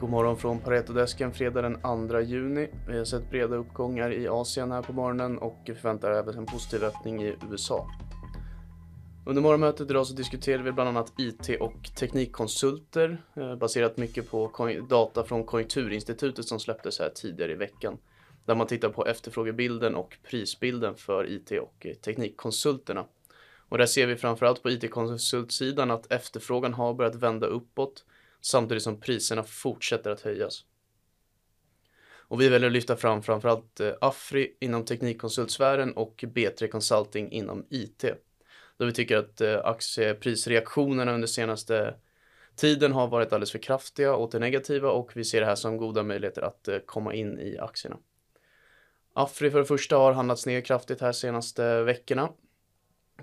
God morgon från Paretodesken fredag den 2 juni. Vi har sett breda uppgångar i Asien här på morgonen och förväntar även en positiv öppning i USA. Under morgonmötet idag så diskuterade vi bland annat IT och teknikkonsulter eh, baserat mycket på data från Konjunkturinstitutet som släpptes här tidigare i veckan. Där man tittar på efterfrågebilden och prisbilden för IT och eh, teknikkonsulterna. Och där ser vi framförallt på IT-konsultsidan att efterfrågan har börjat vända uppåt samtidigt som priserna fortsätter att höjas. Och vi väljer att lyfta fram framförallt eh, Afri inom teknikkonsultsfären och B3 Consulting inom IT. Då vi tycker att eh, aktieprisreaktionerna under senaste tiden har varit alldeles för kraftiga åt det negativa och vi ser det här som goda möjligheter att eh, komma in i aktierna. Afri för det första har handlats ner kraftigt här senaste veckorna.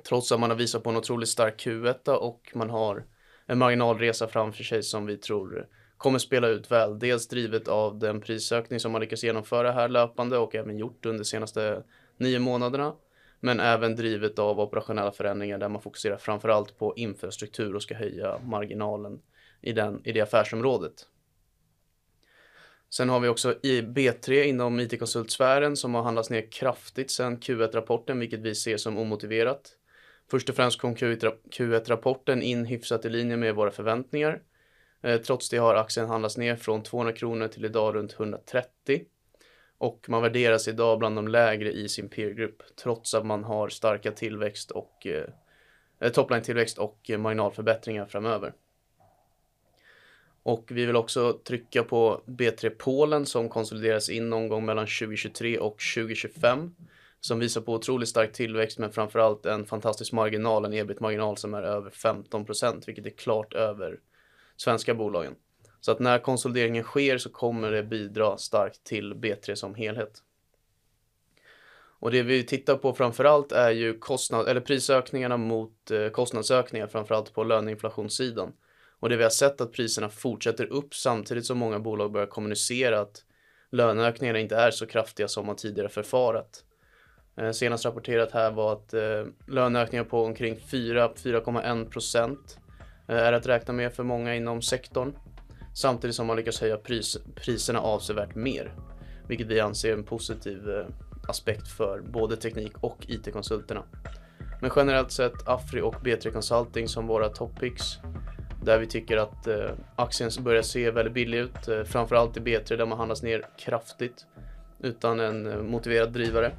Trots att man har visat på en otroligt stark Q1 och man har en marginalresa framför sig som vi tror kommer spela ut väl. Dels drivet av den prisökning som man lyckas genomföra här löpande och även gjort under de senaste nio månaderna. Men även drivet av operationella förändringar där man fokuserar framförallt på infrastruktur och ska höja marginalen i, den, i det affärsområdet. Sen har vi också B3 inom IT-konsultsfären som har handlats ner kraftigt sedan Q1-rapporten, vilket vi ser som omotiverat. Först och främst kom Q1-rapporten in hyfsat i linje med våra förväntningar. Eh, trots det har aktien handlats ner från 200 kronor till idag runt 130. Och man värderas idag bland de lägre i sin peer group trots att man har starka tillväxt och eh, eh topline-tillväxt och eh, marginalförbättringar framöver. Och vi vill också trycka på B3 Polen som konsolideras in någon gång mellan 2023 och 2025 som visar på otroligt stark tillväxt men framförallt en fantastisk marginal, en ebit-marginal som är över 15% vilket är klart över svenska bolagen. Så att när konsolideringen sker så kommer det bidra starkt till B3 som helhet. Och det vi tittar på framförallt är ju kostnad, eller prisökningarna mot eh, kostnadsökningar, framförallt på löneinflationssidan. Och det vi har sett att priserna fortsätter upp samtidigt som många bolag börjar kommunicera att löneökningarna inte är så kraftiga som man tidigare förfarat. Eh, senast rapporterat här var att eh, löneökningar på omkring 4-4,1 procent eh, är att räkna med för många inom sektorn. Samtidigt som man lyckas höja pris, priserna avsevärt mer. Vilket vi anser är en positiv aspekt för både teknik och IT-konsulterna. Men generellt sett Afri och B3 Consulting som våra toppicks. Där vi tycker att eh, aktien börjar se väldigt billig ut. Eh, framförallt i B3 där man handlas ner kraftigt utan en eh, motiverad drivare.